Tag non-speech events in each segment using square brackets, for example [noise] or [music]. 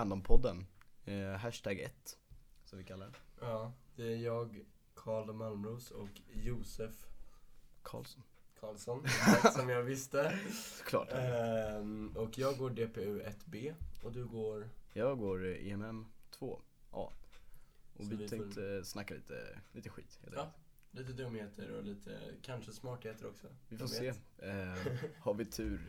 Randompodden. Eh, hashtag 1, som vi kallar den. Ja, det är jag, Karl Malmros och Josef Karlsson. Karlsson, [laughs] som jag visste. Såklart. Ehm, och jag går DPU 1B och du går... Jag går eh, EMM 2A. Och vi vi får- tänkte snacka lite, lite skit. helt Ja, lite dumheter och lite, kanske smartheter också. Vi får se. Eh, har vi tur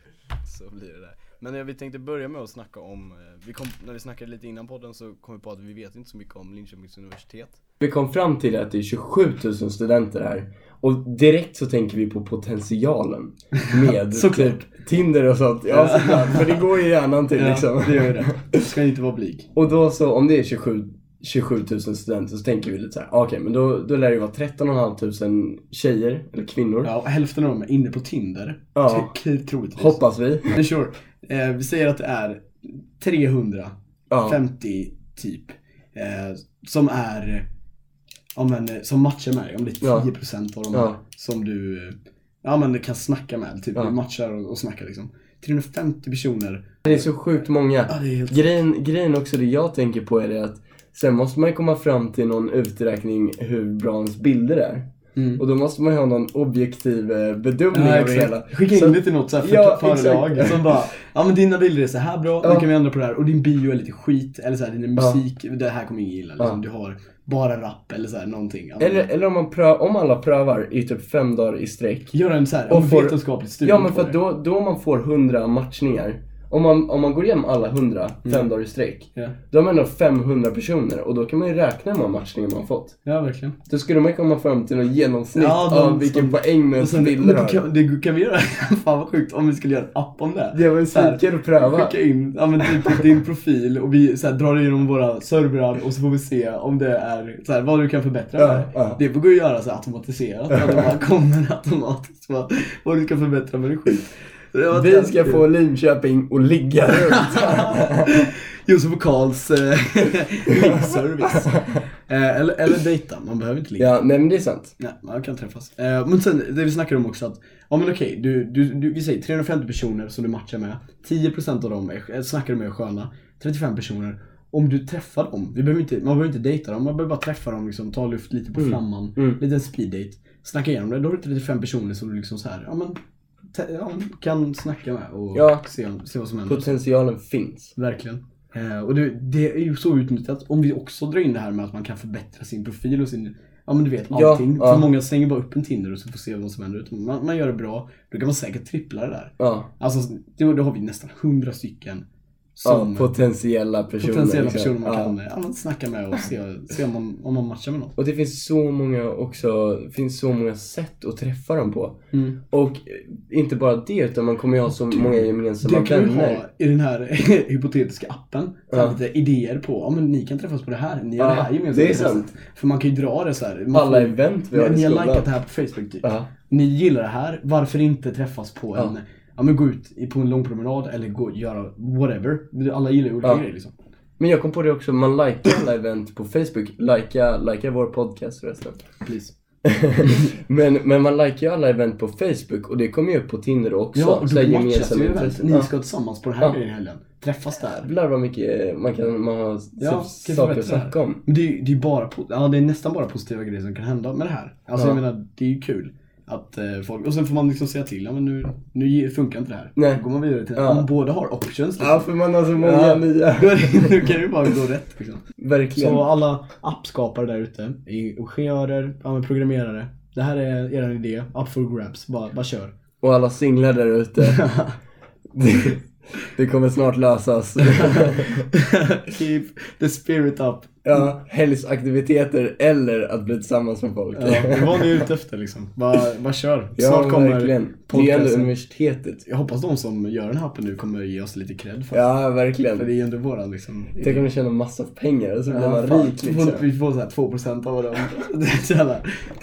så blir det där. Men vi tänkte börja med att snacka om, eh, vi kom, när vi snackade lite innan podden så kom vi på att vi vet inte så mycket om Linköpings universitet. Vi kom fram till att det är 27 000 studenter här. Och direkt så tänker vi på potentialen med [laughs] typ Tinder och sånt. Ja såklart, för det går ju hjärnan till liksom. det gör ju det. Du ska inte vara blyg. Och då så, om det är 27, 27 000 studenter så tänker vi lite så här, okej men då, då lär det ju vara 13 500 tjejer, eller kvinnor. Ja, och hälften av dem är inne på Tinder. Ja. Troligtvis. Hoppas vi. Men sure. Eh, vi säger att det är 350 Ja. typ. Eh, som är, ja men eh, som matchar med dig. Om det är Ja. 10% av dem Ja. som du, eh, ja men kan snacka med. Typ Ja. matchar och, och snackar liksom. 350 personer. Det är så sjukt många. Ja. Grejen, grejen också, det jag tänker på är det att sen måste man ju komma fram till någon uträkning hur bra ens bilder är. Mm. Och då måste man ju ha någon objektiv eh, bedömning Ja, av det hela. Skicka Så- in det till något så här för Ja, som bara, ja men dina bilder är så här bra, Ja. nu kan vi ändra på det här. Och din bio är lite skit, eller så här, din Ja. musik, det här kommer ingen gilla. Liksom. Ja. Du har bara rap eller så här, någonting. Ja, Eller, eller om, man prö- om alla prövar i typ fem dagar i sträck. Gör en så här, Och och får- vetenskaplig studie Ja men för att då, då man får 100 matchningar. Om man, om man går igenom alla 100 fem Mm. dagar i sträck. Ja. Då har man ändå 500 personer och då kan man ju räkna hur många matchningar man har fått. ja, verkligen. Då skulle man komma fram till något genomsnitt Ja, de av vilken som- poäng bilder då har. kan, det kan vi göra, [laughs] fan vad sjukt om vi skulle göra en app om det. Det var här, sviker att pröva. Skicka in ja, men typ din profil och vi så här, drar igenom våra servrar och så får vi se om det är så här, vad du kan förbättra Ja, ja. Det går att göra så automatiserat. Att det bara kommer [laughs] automatiskt vad, du ska förbättra med din skit. Vi ska få Linköping att ligga runt. [laughs] Josef och Karls eh, linkservice. [laughs] Eh, eller, eller dejta, man behöver inte ligga. ja, nej men det är sant. Nej, man kan träffas. Eh, men sen, det vi snackar om också att, ja men okej, du, du, du, vi säger 350 personer som du matchar med. 10% av dem är, eh, snackar du med är sköna. 35 personer. Om du träffar dem, vi behöver inte, man behöver inte dejta dem, man behöver bara träffa dem, liksom, ta luft lite på Mm. flamman. Mm. Lite speed date. Snacka igenom det, då har du 35 personer som du liksom så här, ja men, ja, kan snacka med och Ja. se, se vad som händer. Potentialen finns. Verkligen. Eh, och det, det är ju så utnyttjat. Om vi också drar in det här med att man kan förbättra sin profil och sin, ja men du vet Ja, allting. ja. För många slänger bara upp en Tinder och så får se vad som händer. Man, man gör det bra, då kan man säkert trippla det där. Ja, Alltså då, då har vi nästan hundra stycken ja som potentiella personer. potentiella liksom. personer man ja. kan ja, snacka med och se, se om, man, om man matchar med någon. Och det finns så många också, finns så många sätt att träffa dem på. Mm. Och inte bara det, utan man kommer ju ha så många gemensamma Det kan vänner. ha i den här [laughs] hypotetiska appen. Ja. Lite idéer på, ja men ni kan träffas på det här, ni gör Ja, det här gemensamt. det är sant. För man kan ju dra det så här. man Alla får- event vi har Ni, ni har likat det här på Facebook typ. Ja. Ni gillar det här, varför inte träffas på en, Ja. men gå ut på en lång promenad eller gå göra whatever. Alla gillar ju olika Ja. grejer liksom. Men jag kom på det också, man likar alla event på Facebook. Lika, lika vår podcast förresten. Please. [laughs] men, men man likar ju alla event på Facebook och det kommer ju upp på Tinder också. Ja, och då matchas ju event. Ni ska tillsammans på den här Ja. grejen i helgen. Träffas där. Jävlar vad mycket man kan man har Ja, saker att snacka om. Men det är ju bara, ja det är nästan bara positiva grejer som kan hända med det här. Alltså Ja. jag menar, det är ju kul. Att eh, folk, och sen får man liksom säga till, ja men nu, nu funkar inte det här. Nej. Då går man vidare till, Ja. om båda har options liksom. Ja, för man har så många Ja. nya. [laughs] Då kan det ju bara gå rätt liksom. Verkligen. Så alla appskapare där ute, ingenjörer, ja, programmerare. Det här är er idé, up for grabs. Bara, bara kör. Och alla singlar där ute. [laughs] det, det kommer snart lösas. Keep the spirit up. Ja, helgsaktiviteter eller att bli tillsammans med folk. Ja, det var ni ute efter liksom. Bara, bara kör. Ja, Snart kommer verkligen. Det är podcasten. universitetet. Jag hoppas de som gör den här appen nu kommer ge oss lite cred för Ja, För verkligen. det är ju ändå våran liksom. Tänk om du tjänar massa pengar och så blir Ja, man fan, rik vi liksom. får, vi får såhär 2% av [laughs] dem.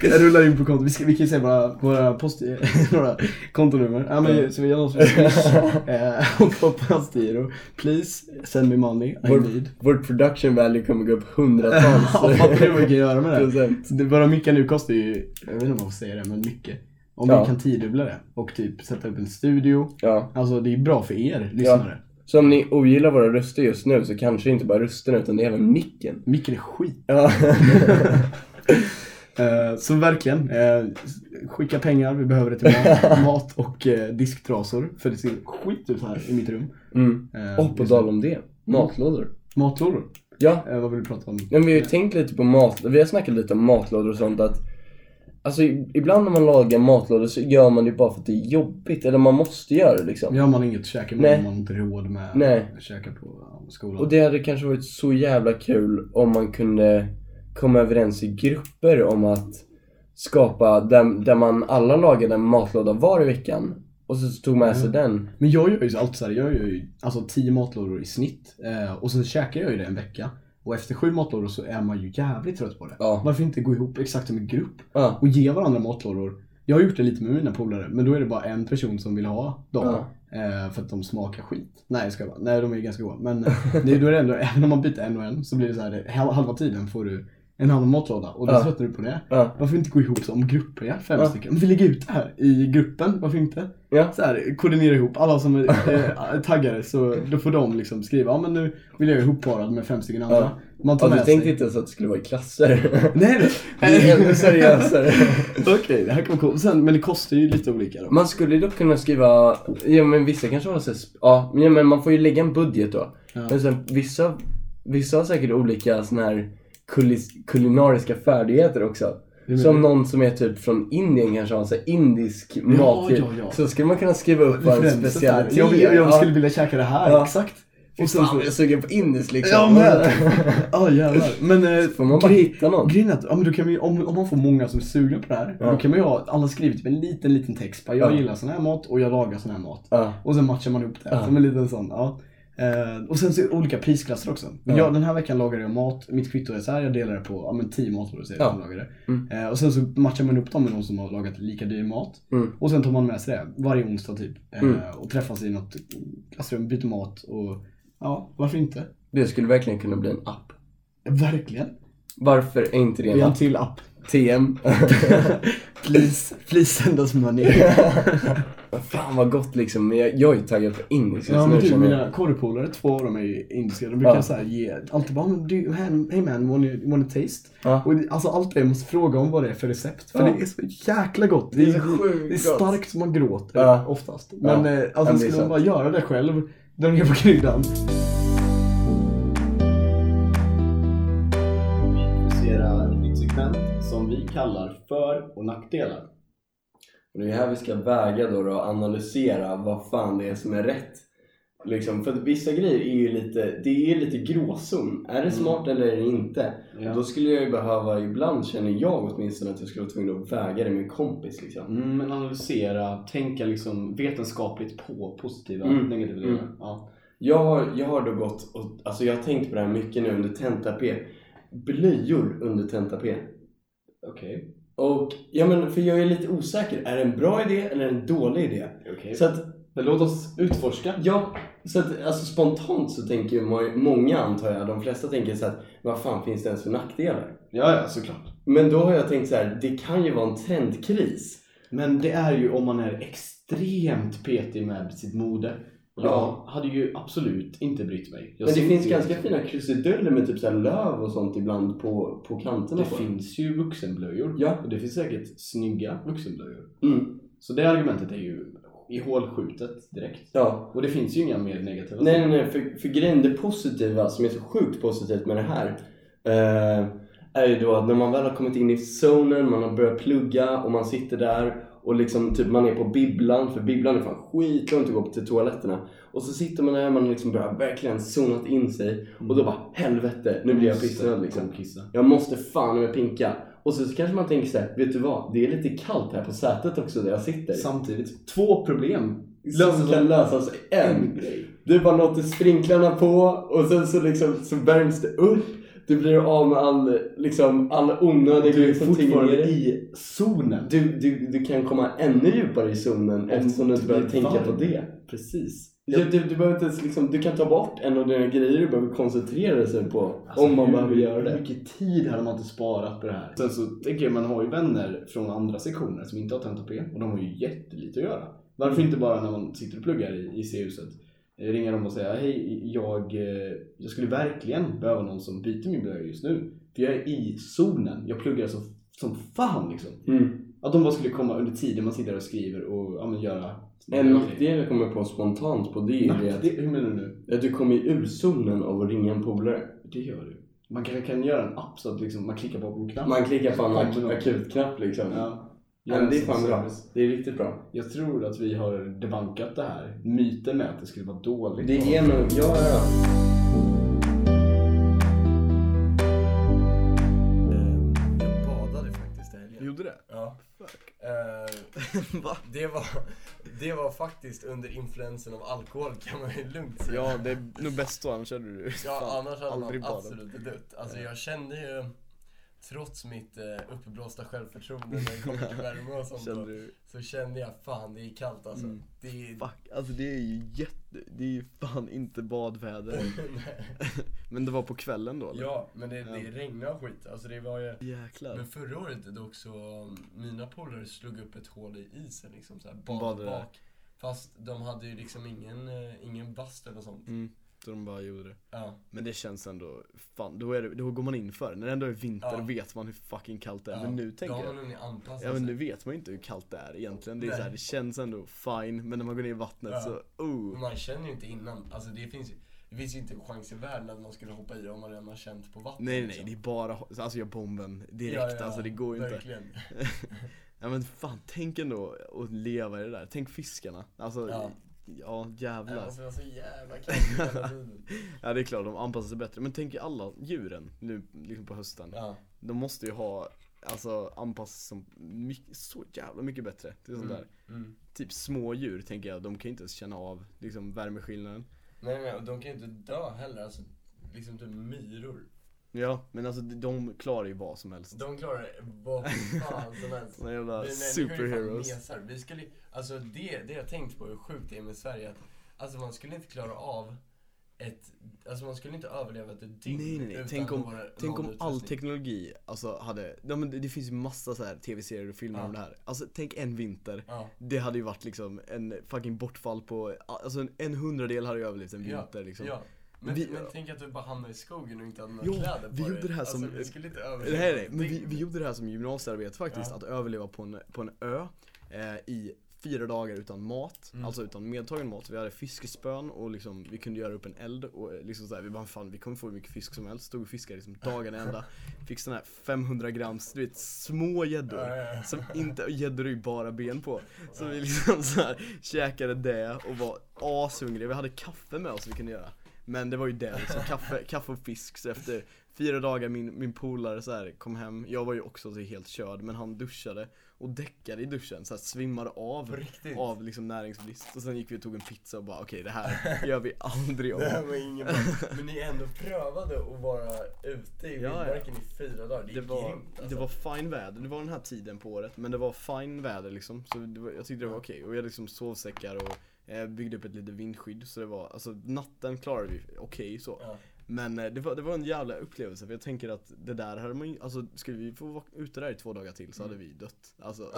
Jag rullar in på kontot. Vi, ska, vi kan ju säga våra, våra, post, [laughs] våra kontonummer. Ja, men, så vi gör något [laughs] eh, och på postgiro. Please send me money. I Vår, need. vårt production value kommer gå upp hundratals Ja, vad vi kan göra med det? det våra mickar nu kostar ju, jag vet inte om man får säga det, men mycket. Om Ja. vi kan tiodubbla det och typ sätta upp en studio. Ja, Alltså det är bra för er lyssnare. Så om ni ogillar våra röster just nu så kanske inte bara rösterna utan det är även micken. Micken är skit. Ja. [laughs] Eh, så verkligen, eh, skicka pengar, vi behöver det till mat, [laughs] mat och eh, disktrasor. För det ser skit ut här i mitt rum. mm. Och på tal om det, matlådor. Matlådor. Ja, Eh, vad vill du prata om? men vi har ju tänkt lite på mat, vi har snackat lite om matlådor och sånt att Alltså ibland när man lagar matlådor så gör man det bara för att det är jobbigt, eller man måste göra det liksom. Gör man inget käkar Nej. om man inte råd med Nej. att käka på ja, skolan. Och det hade kanske varit så jävla kul om man kunde komma överens i grupper om att skapa, där, där man alla lagade en matlåda var i veckan. Och så tog med sig den. Men jag gör ju alltid så här, jag gör ju alltså 10 matlådor i snitt. Eh, och sen käkar jag ju det en vecka. Och efter sju matlådor så är man ju jävligt trött på det. Ja. Varför inte gå ihop exakt som en grupp Ja. och ge varandra matlådor? Jag har gjort det lite med mina polare, men då är det bara en person som vill ha dem. Ja. Eh, för att de smakar skit. Nej jag ska bara. Nej de är ganska goda. Men eh, det, då är det ändå, [laughs] även om man byter en och en så blir det så här, halva tiden får du en annan matlåda och då Ja. tröttnar du på det. Ja. Varför inte gå ihop som grupper, ja? fem Ja. stycken? Vi lägger ut det här i gruppen, varför inte? Ja. Så här, koordinera ihop, alla som är [laughs] eh, taggade så då får de liksom skriva, ja men nu vill jag ihopparad med fem stycken andra. Ja. Man tar Ja, du tänkte sig. inte ens att det skulle vara i klasser. [laughs] Nej Det är ännu seriösare. Okej, det här kan vara coolt. Sen, men det kostar ju lite olika då. Man skulle dock kunna skriva, ja men vissa kanske har så ja, men- man får ju lägga en budget då. Ja. Men sen vissa, vissa har säkert olika såna här kulinariska färdigheter också. Som någon som är typ från Indien kanske har så indisk Ja, mat. ja, ja. Så skulle man kunna skriva upp vad en där. Jag, vill- jag, Ja. skulle vilja käka det här, Ja. exakt. Och sen, fan, jag är sugen på indiskt liksom. Jag med! [laughs] Ja jävlar. Men eh, Får man bara hitta någon. Grejen att, ja, men då kan vi, om, om man får många som är sugna på det här, Ja. då kan man ju ha, alla skrivit typ en liten, liten text. Bara, jag Ja. gillar sån här mat och jag lagar sån här mat. Ja. Och sen matchar man upp det Ja. som en liten sån. Ja. Eh, och sen så olika prisklasser också. Ja. Jag, den här veckan lagade jag mat, mitt kvitto är så här, jag delar det på ja, men 10 matlådor säger jag Ja. som lagade. Mm. Eh, och sen så matchar man upp dem med någon som har lagat lika dyr mat. Mm. Och sen tar man med sig det varje onsdag typ. Eh, Mm. Och träffas i något klassrum, byter mat och ja, varför inte? Det skulle verkligen kunna bli en app. Verkligen. Varför är inte det Vi en har en till app. TM. [laughs] Please, please send us money. [laughs] Fan vad gott liksom. Men jag, jag är taggad på indisk. Ja men jag- mina korrepolare, två av dem är ju indiska. De brukar Ja. så här ge, alltid bara men du, hey man, wanna, wanna taste? Ja. Och det- alltså allt det, jag måste fråga om vad det är för recept. För Ja. det är så jäkla gott. Det är så sjukt det är gott. starkt som man gråter Ja. oftast. Men Ja. eh, Ja, alltså men det är skulle man bara göra det själv, dra ner på kryddan. Vi introducerar ett segment som vi kallar för och nackdelar. Och det är här vi ska väga då, och analysera vad fan det är som är rätt. Liksom, för att vissa grejer är ju lite, det är ju lite gråzon. Är det smart eller är det inte? Ja. Och Då skulle jag ju behöva, ibland känner jag åtminstone att jag skulle vara tvungen att väga det med en kompis liksom. Mm, men analysera, tänka liksom vetenskapligt på positiva Mm. negativa Mm. delar. Ja. Jag har, jag har då gått och, alltså jag har tänkt på det här mycket nu under tenta-P. Blöjor under tenta-P. Okej. Och, ja men för jag är lite osäker. Är det en bra idé eller en dålig idé? Okej. Så att Men låt oss utforska. Ja, så att alltså spontant så tänker ju må- många antar jag, de flesta tänker så att vad fan finns det ens för nackdelar? Ja, ja, såklart. Men då har jag tänkt så här, det kan ju vara en trendkris. Men det är ju om man är extremt petig med sitt mode. Jag Ja. hade ju absolut inte brytt mig. Jag Men det finns inte- ganska fina krusiduller med typ så löv och sånt ibland på, på kanterna Det på finns ju vuxenblöjor. Ja. Och det finns säkert snygga vuxenblöjor. Mm. Så det argumentet är ju i hålskjutet direkt. Ja. Och det finns ju inga mer negativa Nej, nej, nej. För, för grejen, det positiva som är så sjukt positivt med det här eh, är ju då att när man väl har kommit in i zonen, man har börjat plugga och man sitter där och liksom typ man är på bibblan, för bibblan är fan skitlångt att gå till toaletterna. Och så sitter man där, man har liksom börjar verkligen zonat in sig och då bara helvete, nu blir jag pissnödig liksom. Jag måste fan med pinka. Och så, kanske man tänker så här, vet du vad? Det är lite kallt här på sätet också där jag sitter. Samtidigt, två problem. Som kan lösas en. grej. Du bara låter sprinklarna på och sen så liksom så värms det upp. Du blir av med all, liksom, all onödig Du är liksom, fortfarande i zonen. du, du, du kan komma ännu djupare i zonen eftersom du inte behöver tänka på varmt. det. Precis. Ja, du, du, behöver inte ens, liksom, du kan ta bort en av dina grejer du behöver koncentrera dig på Alltså, om man hur- behöver göra Hur det. mycket tid hade man inte sparat på det här? Sen så tänker jag, man har ju vänner från andra sektioner som inte har tenta P och de har ju jättelite att göra. Varför inte bara när man sitter och pluggar i, i C-huset ringa dem och säga hej, jag, eh, jag skulle verkligen behöva någon som byter min blöja just nu. För jag är i zonen, jag pluggar som, som fan liksom. Mm. Att de bara skulle komma under tiden man sitter och skriver och ja, men göra En nackdel jag kommer på spontant på det är att? Hur menar du att du kommer ju ur zonen av att ringa en polare. Det gör du. Man kanske kan göra en app så att liksom, man klickar på en knapp. Man klickar på en akutknapp liksom. Ja. Ja, men det är fan bra. Det är riktigt bra. Jag tror att vi har debankat det här. Myten med att det skulle vara dåligt. Det är nog, ja, ja. Jag badade faktiskt i helgen. Gjorde det? Ja. Fuck. Eh, [laughs] Va? det, var, det var faktiskt under influensen av alkohol kan man ju lugnt säga. Ja, det är nog bäst då, annars hade du Ja, annars hade man absolut dött. Alltså jag kände ju, trots mitt eh, uppblåsta självförtroende när det kommer till [laughs] värme och sånt, Kände då, så kände jag fan det är kallt alltså. Mm. Det är... Fuck, alltså det är ju jätte, det är ju fan inte badväder. [laughs] Men det var på kvällen då eller? ja, men det, det Ja. regnade och skit. Alltså det var ju... Jäklar. Men förra året dock så, mina polare slog upp ett hål i isen liksom såhär, bak, bak. Fast de hade ju liksom ingen, eh, ingen bastu eller sånt. Mm, så de bara gjorde det. Ja. Men det känns ändå, fan, då, är det, då går man in för det. När det ändå är vinter Ja. vet man hur fucking kallt det är. ja. Men nu tänker jag, ja men nu vet man ju inte hur kallt det är egentligen. Det är så här, det känns ändå fine, men när man går ner i vattnet Ja. så, oh. Man känner ju inte innan, alltså det finns ju det finns ju inte en chans i världen att man skulle hoppa i om man redan har känt på vattnet Nej nej liksom. det är bara, alltså jag bomben direkt, Ja, ja, alltså det går ju inte. verkligen. [laughs] Ja men fan, tänk ändå att leva i det där. Tänk fiskarna. Alltså, ja, Ja. jävlar. Det måste vara så jävla kallt. [laughs] Ja det är klart, de anpassar sig bättre. Men tänk alla djuren nu liksom på hösten. Ja. De måste ju ha, alltså anpassat sig som mycket, så jävla mycket bättre till sånt där. Mm. Typ små djur tänker jag, de kan ju inte ens känna av liksom värmeskillnaden. Nej nej, och de kan ju inte dö heller, alltså liksom typ myror. Ja, men alltså de klarar ju vad som helst. De klarar vad fan som helst. [laughs] Såna jävla superheroes. Vi skulle, alltså det, det jag tänkt på hur sjukt det är med Sverige, att alltså man skulle inte klara av ett, alltså man skulle inte överleva ett dygn Nej nej nej, utan tänk om, några- tänk om all teknologi alltså hade, ja, men det, det finns ju massa så här tv-serier och filmer Ja. om det här. Alltså tänk en vinter. Ja. Det hade ju varit liksom en fucking bortfall på, alltså en, en hundradel hade ju överlevt en Ja, vinter liksom. Ja. Men, Vi- men tänk att du bara hamnar i skogen och inte hade några Jo, kläder på vi gjorde det här som- Alltså, vi skulle inte överleva Nej nej, men vi, vi gjorde det här som gymnasiearbete faktiskt, Ja. att överleva på en, på en ö eh, i fyra dagar utan mat, Mm. alltså utan medtagen mat. Vi hade fiskespön och liksom, vi kunde göra upp en eld och eh, liksom såhär, vi bara fan vi kommer få hur mycket fisk som helst. Stod och fiskade liksom dagarna [laughs] ända. Fick såna här 500 grams, du vet små gäddor. Ja, ja, ja. Som inte, [laughs] gäddor är ju bara ben på. Så vi liksom så här käkade det och var ashungriga. Vi hade kaffe med oss vi kunde göra. Men det var ju det liksom, kaffe, [laughs] kaffe och fisk. Så efter fyra dagar min, min polare så här kom hem, jag var ju också så helt körd men han duschade och däckade i duschen så här svimmade av riktigt? av liksom näringsbrist. Och sen gick vi och tog en pizza och bara okej det här [laughs] gör vi aldrig om. Det här var ingen [laughs] Men ni ändå prövade att vara ute i Ja, ja. vildmarken i fyra dagar. Det är Det var, grymt alltså. det var fine väder, det var den här tiden på året men det var fine väder liksom Så var, jag tyckte det var okej och vi hade liksom sovsäckar och Eh, byggde upp ett litet vindskydd så det var, alltså natten klarade vi okej så Ja. Men eh, det var, det var en jävla upplevelse för jag tänker att det där hade man ju, alltså skulle vi få vara ute där i två dagar till så hade vi dött Alltså [laughs]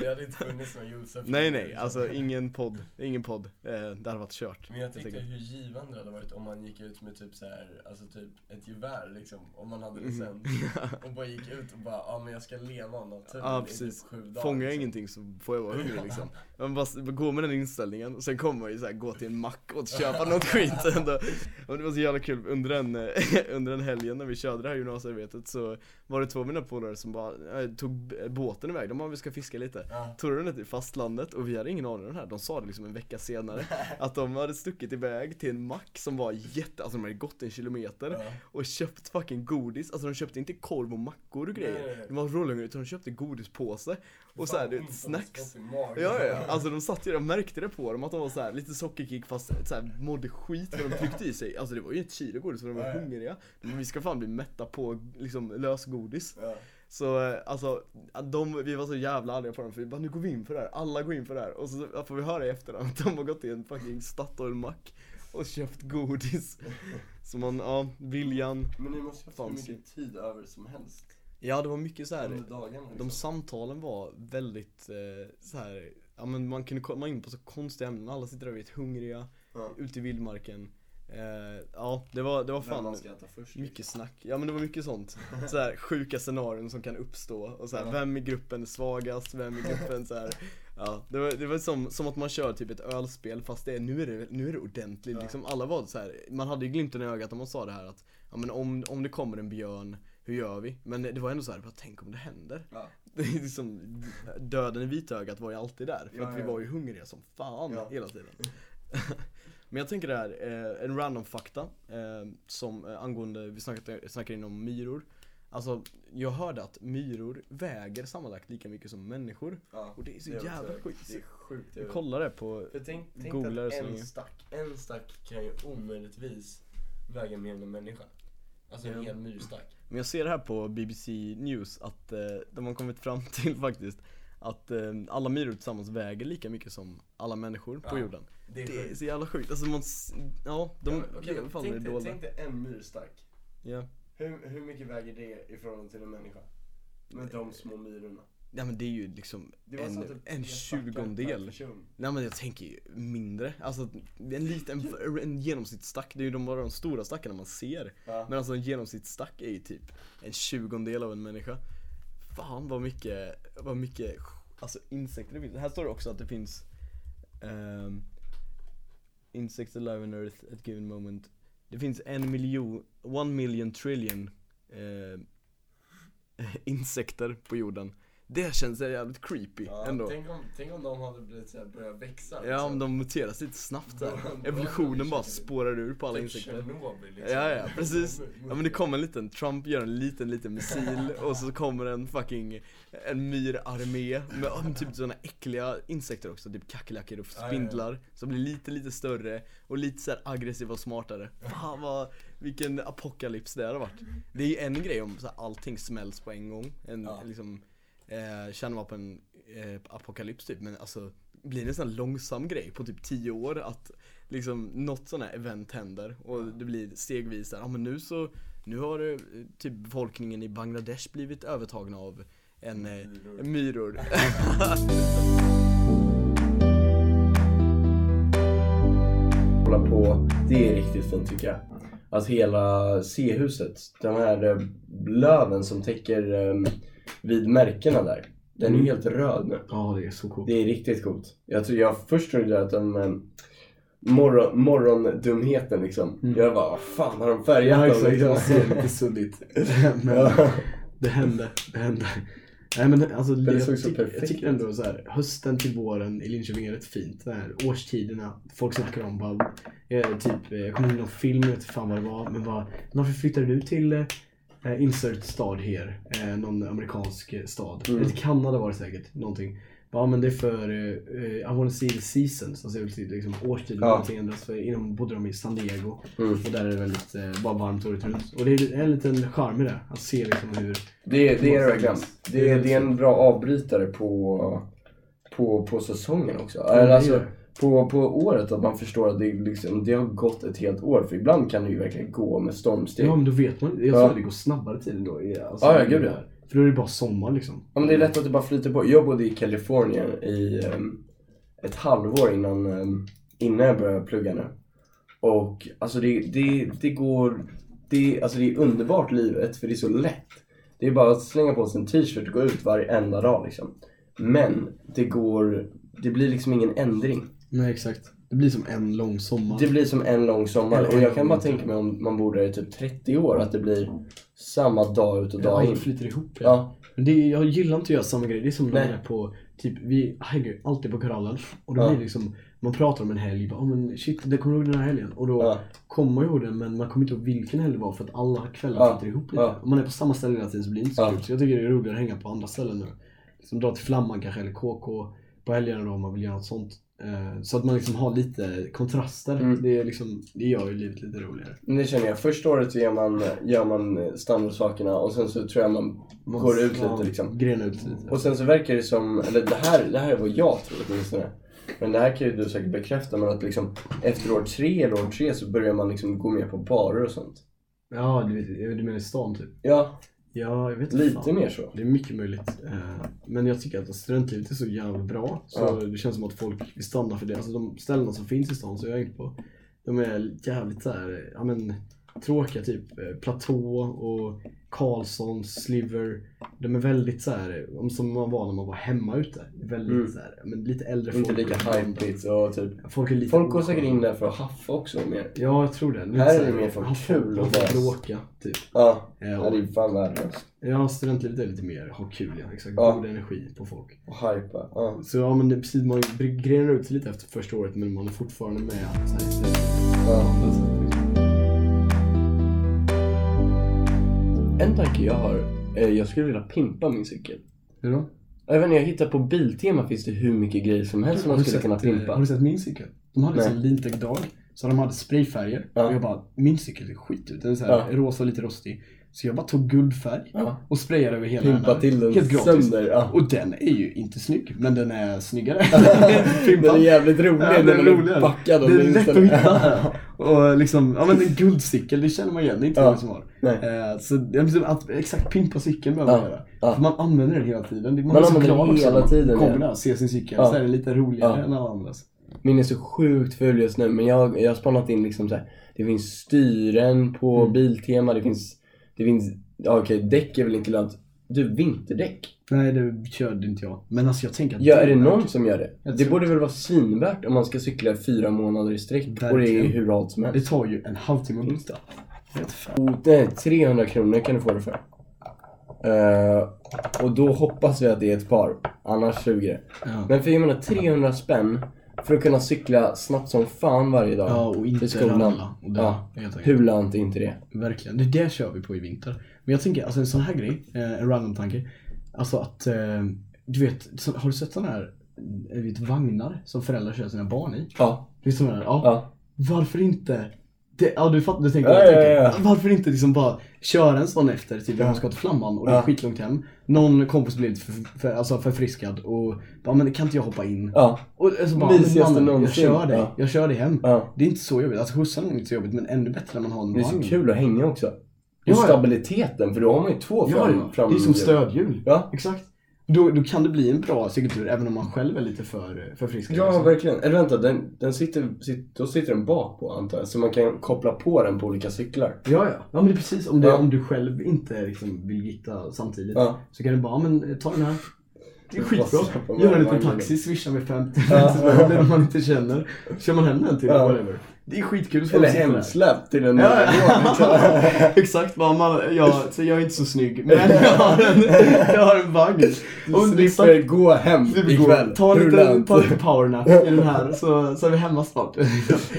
det hade inte funnits någon Josef. Nej nej, alltså ingen podd, ingen podd, eh, det hade varit kört Men jag tänkte hur givande det hade varit om man gick ut med typ så här, alltså typ ett gevär liksom, om man hade Mhm. licens. [laughs] Och bara gick ut och bara, ja men jag ska leva av naturen Ja i typ sju dagar. fångar jag liksom. ingenting så får jag vara hungrig liksom Man bara s- gå med den inställningen och sen kommer man ju så här, gå till en mack och köpa något skit ändå. Och det var så jävla kul, under den, [laughs] under den helgen när vi körde det här gymnasiearbetet så var det två av mina polare som bara eh, tog båten iväg, de bara vi ska fiska lite Ja. Tog den till fastlandet och vi hade ingen aning om det här, de sa det liksom en vecka senare [laughs] Att de hade stuckit iväg till en mack som var jätte, alltså de hade gått en kilometer Ja. och köpt fucking godis, alltså de köpte inte korv och mackor och grejer Nej. De var rålungar utan de köpte godispåse och så här, du vet, snacks. Ja, ja, ja, alltså de satt ju, jag märkte det på dem att de var så här, lite sockerkick fast så här, mådde skit för de tryckte i sig Alltså det var ju ett kilo godis för de var Ja, ja. hungriga Men vi ska fan bli mätta på liksom lösgodis Ja. Så eh, alltså, de, vi var så jävla arga på dem för vi bara nu går vi in för det här, alla går in för det här Och så får vi höra i efterhand att de har gått till en fucking Statoil-mack och köpt godis [laughs] Så man, ja, viljan Men ni måste ju ha hur Fanns ju. mycket tid över som helst Ja det var mycket så här dagarna liksom. De samtalen var väldigt eh, så här, ja men man kunde komma in på så konstiga ämnen, alla sitter där och är hungriga, Ja. ute i vildmarken. Eh, ja, det var, det var fan man ska äta först. mycket snack. Ja men det var mycket sånt. Så här, sjuka scenarion som kan uppstå och så här, Ja. vem i gruppen är svagast, vem i gruppen så här. Ja, det var, det var som, som att man kör typ ett ölspel fast det är, nu är det, nu är det ordentligt Ja. liksom. Alla var så här, man hade ju glimten i ögat om man sa det här att Ja men om, om det kommer en björn, hur gör vi? Men det var ändå så här, bara, tänk om det händer. Ja. [laughs] Det är liksom, döden i vitögat var ju alltid där, för att vi var ju hungriga som fan hela tiden. [laughs] Men jag tänker det här, eh, en random fakta eh, som eh, angående, vi snackade, snackade inom myror. Alltså, jag hörde att myror väger sammanlagt lika mycket som människor. Ja. Och det är så Det jävla sjukt. Det är sjukt. Jag kollade på, För tänk, tänk Googlar att en stack, en stack kan ju omöjligtvis väga mer än en människa. Alltså en hel myrstack. men jag ser här på BBC News att eh, de har kommit fram [laughs] till faktiskt att eh, alla myror tillsammans väger lika mycket som alla människor på Ja, jorden. Det är Det är sjukt. så jävla sjukt, alltså man, s- ja, de Ja, okej, lever fan tänk, det dig, dolda. tänk dig en myrstack. Ja. Hur, hur mycket väger det i förhållande till en människa? Med de små myrorna. ja men det är ju liksom Det var en, typ en tre stackar per tjugondel. person. Nej men jag tänker ju mindre, alltså en liten, en genomsnittsstack, det är ju de, bara de stora stackarna man ser. Ja. Men alltså en genomsnittsstack är ju typ en tjugondel av en människa. Fan vad mycket, vad mycket, alltså insekter det finns. Här står det också att det finns um, Insects alive on earth at given moment. Det finns en miljon, one million trillion uh, [laughs] insekter på jorden. Det känns jävligt creepy Ja, ändå. Tänk, om, tänk om de hade blivit såhär, börjat växa Ja liksom. om de muteras lite snabbt där. [laughs] Evolutionen bara spårar ur på alla Typ insekter. Tjernobyl liksom. Ja ja, precis. [laughs] Ja men det kommer en liten, Trump gör en liten liten missil [laughs] och så kommer en fucking En myrarmé med ja, typ sådana äckliga insekter också, typ kackerlackor och Ja, ja, ja. spindlar Som blir lite lite större och lite så här aggressiva och smartare Fan vad, vilken apokalyps det hade varit Det är ju en grej om så här, allting smälls på en gång, en Ja. liksom eh, kärnvapen eh, apokalyps typ men alltså blir det en sån här långsam grej på typ 10 år att liksom något sån här event händer och det blir stegvis där, ja men nu så nu har eh, typ befolkningen i Bangladesh blivit övertagna av en eh, Myror. [laughs] på, det är riktigt fint tycker jag. Att hela C-huset, den här eh, löven som täcker eh, vid märkena där. Den är Mm. helt röd nu. Ja, det är så coolt. Det är riktigt coolt. Jag, tror, jag först trodde att de eh, morgon, morgondumheten liksom. Mm. Jag bara, vad fan har de färgat Ja dem liksom? det ser lite suddigt. [laughs] Men Ja. det hände, det hände. Nej men alltså, det jag, såg så perfekt jag tycker ändå så här, hösten till våren i Linköping är rätt fint. Här, årstiderna, folk snackar om bara, eh, typ, eh, jag kommer ihåg någon film, jag vet inte fan vad det var, men bara, varför flyttade du till eh, insert stad här? Eh, någon amerikansk eh, stad. Mm. Eller till Kanada var det säkert, någonting. Ja men det är för, eh, I wanna see the seasons, alltså liksom årstiderna, Ja. någonting ändras. För innan bodde de i San Diego. Mm. Och där är det väldigt eh, bara varmt året runt. Och det är en liten charm i det. Att se liksom hur... Det, det är det verkligen. Det, är- det är en bra avbrytare på, på, på säsongen också. är alltså, på, på året, att man förstår att det, liksom, det har gått ett helt år. För ibland kan det ju verkligen gå med stormsteg. Ja men då vet man. Jag Ja. tror att det går snabbare tiden då. Alltså, Ja, ja, gud, ja. För då är det bara sommar liksom. Ja men det är lätt att det bara flyter på. Jag bodde i Kalifornien i ehm, ett halvår innan, ehm, innan jag började plugga nu. Och alltså det, det, det går, det, alltså det är underbart livet för det är så lätt. Det är bara att slänga på sig en t-shirt och gå ut varenda dag liksom. Men det går, det blir liksom ingen ändring. Nej exakt. Det blir som en lång sommar. Det blir som en lång sommar och jag kan bara tänka mig om man bor där i typ 30 år att det blir samma dag ut och Ja, dag in. allt flyter ihop. Ja. Ja, Men det, jag gillar inte att göra samma grej. Det är som när man är på, typ vi hänger alltid på Korallen. Och då Ja. blir det liksom, man pratar om en helg. Bara, oh, men shit, det kommer ihåg den här helgen? Och då ja, kommer man ihåg den men man kommer inte ihåg vilken helg det var för att alla kvällar Ja. flyter ihop lite. Ja. Om man är på samma ställe hela tiden så blir det inte så Ja. kul. Så jag tycker det är roligare att hänga på andra ställen nu. Liksom dra till Flamman kanske eller KK på helgerna då om man vill göra något sånt. Eh, Så att man liksom har lite kontraster. Mm. Det, är liksom, det gör ju livet lite roligare. Men det känner jag. Första året gör man, gör man standardsakerna och sen så tror jag man Man går ut lite liksom. Grenar ut lite. Och sen så verkar det som, eller det här, det här är vad jag tror åtminstone. Men det här kan ju du säkert bekräfta, men att liksom efter år tre eller år tre så börjar man liksom gå med på barer och sånt. Ja, du, du menar i stan typ? Ja, Ja, jag vet inte Lite fan. mer så. Det är mycket möjligt. Eh, Men jag tycker att studentlivet är så jävla bra. Så Ja. det känns som att folk vill stanna för det. Alltså de ställena som finns i stan så jag är inte på. De är jävligt såhär, ja men tråkiga typ. Eh, Platå och Karlsson, Sliver. De är väldigt såhär, som man var när man var hemma ute. Väldigt Mm. så här, men lite äldre Inte folk. lika hypeigt och typ. Folk är lite Folk går säkert in där för att haffa också mer. Ja, jag tror det. Lite Här är så det mer för ha- kul och bara- bråka, typ. Ja, Eh, ja och- det är fan värdelöst. Ja, studentlivet är lite mer ha kul, ja. Exakt. Ja. God energi på folk. Och hypa. Ja. Så ja, men det precis, man grenar ut sig lite efter första året men man är fortfarande med. Så här, så Ja. En tanke jag har, jag skulle vilja pimpa min cykel. Hur då? Jag vet inte, jag hittar på Biltema finns det hur mycket grejer som helst som man skulle sett, kunna eh, pimpa. har du sett min cykel? De hade en lintec-dag, så de hade sprayfärger. Ja. Och jag bara, min cykel är skit ut. Den är så här Ja. rosa och lite rostig. Så jag bara tog guldfärg Ja. och sprayade över hela Pimpa till den Helt gratis. sönder. Ja. Och den är ju inte snygg, men den är snyggare. [laughs] den är jävligt rolig Ja, den är roligare. backad Det är lätt att den- hitta. [laughs] Och liksom, ja men en guldcykel, det känner man igen. Det är inte Ja. många som har. Nej. Eh, så menar, att exakt pimpa cykeln behöver man göra. Ja. För man använder den hela tiden. Man, Man är så använder glad den också hela när man tiden, Kommer ja. där och ser sin cykel, Ja. så är det lite roligare Ja. än alla andras. Min är så sjukt ful just nu men jag, jag har spannat in liksom så här. Det finns styren på Mm. Biltema, det finns, det finns, ja okej däck är väl inte lönt. Du, vinterdäck? Nej, det körde inte jag. Men alltså jag tänker att Ja, är det någon som gör det? Jag Det tror- borde väl vara svinvärt om man ska cykla fyra månader i sträck och det är Verkligen. hur halt som Det helst. tar ju en halvtimme att byta. Och det är 300 kronor kan du få det för. Eh, och då hoppas vi att det är ett par, annars suger det. Ja. Men för jag menar 300 spänn för att kunna cykla snabbt som fan varje dag. ja, och inte till skolan. ramla. Och det, Ja. Hur lönt är inte det? Verkligen. Det där kör vi på i vinter. Men jag tänker, alltså en sån här grej, eh, en random tanke. Alltså att, eh, du vet, så, har du sett såna här eh, vet, vagnar som föräldrar kör sina barn i? Ja. Det är såna här, ja. Ja. Varför inte? Det, ja du fattar, du tänker Ja, ja, ja, ja. Varför inte liksom bara köra en sån efter, typ Ja. jag ska till Flamman och det är Ja. skitlångt hem. Någon kompis lite för, för, alltså förfriskad och bara, men kan inte jag hoppa in? Ja. Och alltså bara, Mysigaste men mannen, jag kör dig, Ja. jag kör dig hem. Det är inte så jobbigt, alltså skjutsa är inte så jobbigt men ännu bättre när man har en Det är så vagn. kul att hänga också. Och stabiliteten, för då har man ju två fram, ja. fram det är som stödhjul. Ja. Exakt. Då, då kan det bli en bra cykeltur även om man själv är lite för förfriskad. Ja, liksom. verkligen. Eller vänta, den, den sitter, sit, då sitter den bak på antar jag. Så man kan koppla på den på olika cyklar. Ja, ja. Ja, men det är precis. Om, det, Ja. om du själv inte liksom, vill gitta samtidigt Ja. så kan du bara, "Ja, men ta den här. Det är skitbra. släppa med Gör en liten taxi, swisha med 50 Ja. [laughs] man inte känner. Kör man hem den till Ja. whatever. Det är skitkul. så Eller hemsläpp till en Ja, [laughs] liksom. ja. [laughs] Exakt, bara man, ja, så jag är inte så snygg men jag har en, jag har en vagn. Du Och slipper gå hem ikväll. Ta lite, ta lite powernap i den här så, så är vi hemma snart.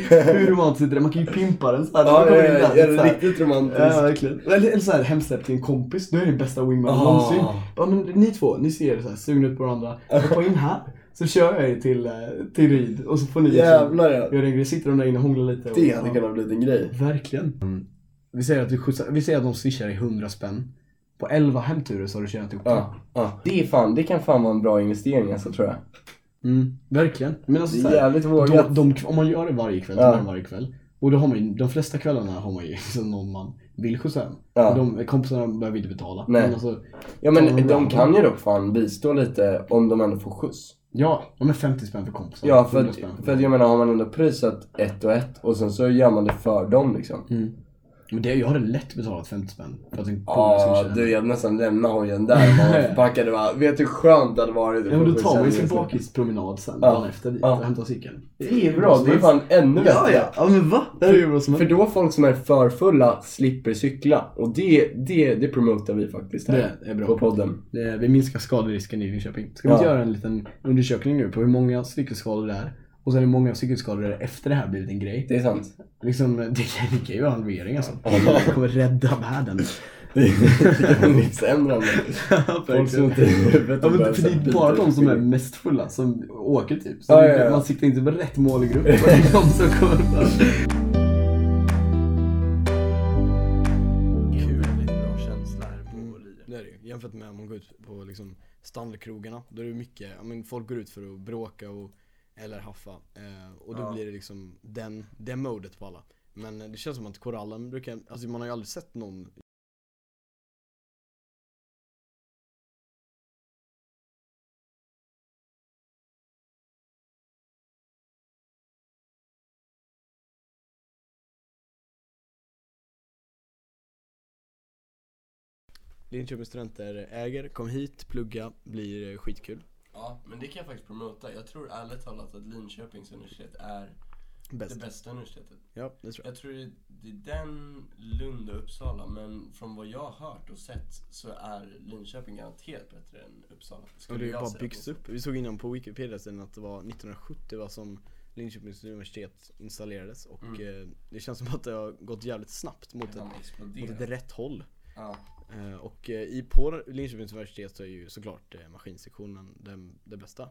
Hur romantiskt är det? Man kan ju pimpa den såhär. Ja, ja, där, ja, så det är riktigt romantiskt. Ja, verkligen. Eller, eller såhär hemsläpp till en kompis, då är det bästa wingman Ah. någonsin. Ja men ni två, ni ser så här, sugna ut på varandra. Hoppa in här. Så kör jag er till, eh, till Ryd och så får ni liksom Jävlar ja. göra en grej. Sitter de där inne och hånglar lite. Och, Det hade ja. kunnat bli en grej. Verkligen. Mm. Vi säger att vi, skjutsar, vi säger att de swishar i 100 spänn. På 11 hemturer så har du tjänat ihop. Ja, ja. Det, är fan, det kan fan vara en bra investering alltså, tror jag. Mm, verkligen. Men alltså, Det så är jävligt de, vågat. de, om man gör det varje kväll, Ja. ja. varje kväll. Och då har man ju, de flesta kvällarna har man ju [laughs] liksom någon man vill skjutsa hem. Ja. Och de kompisarna behöver inte betala. Nej. Men alltså, Ja men en de random. kan ju dock fan bistå lite om de ändå får skjuts. Ja, de är 50 spänn för kompisar. Ja för 100 att, för att jag menar har man ändå prisat ett och ett och sen så gör man det för dem liksom. mm. Men det, jag hade lätt betalat 50 spänn för att en Ja du jag hade nästan lämna hojen där man [laughs] var förpackad och bara, vet du hur skönt det hade varit? Ja men då tar man ju sin bakispromenad sen, Ja. dagen efter dit Ja. och hämtar cykeln. Det är bra, det är fan ännu bättre. Ja, ja. Ja men va? Det är bra som För då folk som är för fulla slipper cykla. Och det, det, det promotar vi faktiskt här Det är bra. på podden. Det, vi minskar skaderisken i Linköping. Ska vi Ja. inte göra en liten undersökning nu på hur många cykelskador det är? Och sen hur många cykelskador är efter det här blivit en grej. Det är sant. Liksom, det, det kan ju vara en halvering alltså. Det kommer rädda världen. Det [laughs] det kan bli [laughs] livsändrande. Folk som inte Ja, men, för det är bara de som är mest fulla som åker typ. Så Ja, det- ja, ja. man siktar inte på rätt målgrupp. [laughs] Det är de som kommer är. Jämfört med om man går ut på liksom standardkrogarna. Då är det mycket, ja men folk går ut för att bråka och eller haffa. Eh, och då ja. blir det liksom den, det modet på alla. Men det känns som att korallen brukar, alltså man har ju aldrig sett någon Linköpings studenter äger, kom hit, plugga, blir skitkul. Ja, men det kan jag faktiskt promota. Jag tror ärligt talat att Linköpings universitet är Bäst. det bästa universitetet. Ja, det tror jag. Jag tror det är den, Lund och Uppsala, men från vad jag har hört och sett så är Linköping garanterat bättre än Uppsala. Och Skulle det har bara byggts upp. Vi såg innan på Wikipedia sen att det var 1970 var som Linköpings universitet installerades och Mm. eh, det känns som att det har gått jävligt snabbt mot, ett, mot ett rätt håll. Ja. Eh, och eh, i, på Linköpings universitet så är ju såklart eh, maskinsektionen den, det bästa.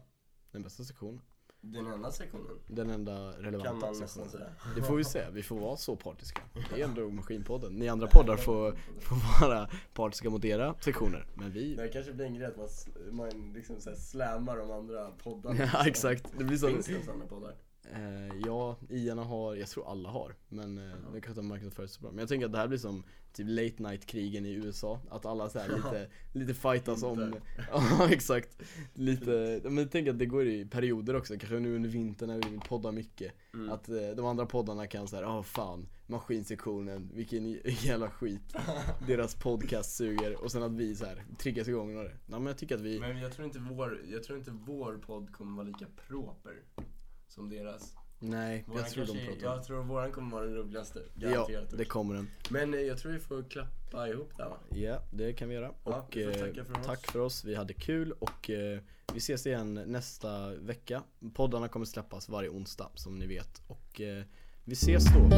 Den bästa sektionen. Den enda sektionen, Den enda relevanta sektionen. säga. Det får vi se, vi får vara så partiska. [laughs] Det är ändå Maskinpodden. Ni andra poddar får, får vara partiska mot era sektioner. Men vi... Det kanske blir en grej att man, man liksom slammar de andra poddarna. [laughs] Ja exakt, det blir så. Finns det ens andra poddar? Eh, ja, IAna har, jag tror alla har. Men eh, det kanske inte marknadsförs så bra. Men jag tänker att det här blir som typ late night krigen i USA. Att alla så här lite, lite fightas om, [laughs] ja exakt. Lite, men jag tänker att det går i perioder också. Kanske nu under vintern när vi vill podda mycket. Mm. Att eh, de andra poddarna kan säga, åh fan, maskinsektionen, vilken [laughs] jävla skit. [laughs] Deras podcast suger. Och sen att vi så här triggas igång av det. Ja, men jag tycker att vi, Men jag tror inte vår, jag tror inte vår podd kommer vara lika proper som deras. nej, Våran jag tror de kanske, pratar. jag tror våran kommer vara den roligaste. Ja, det kommer den. Men eh, jag tror vi får klappa ihop där va? Ja, det kan vi göra. Ja, och vi eh, tacka för oss. tack för oss. Vi hade kul och eh, vi ses igen nästa vecka. Poddarna kommer släppas varje onsdag som ni vet. Och eh, vi ses då.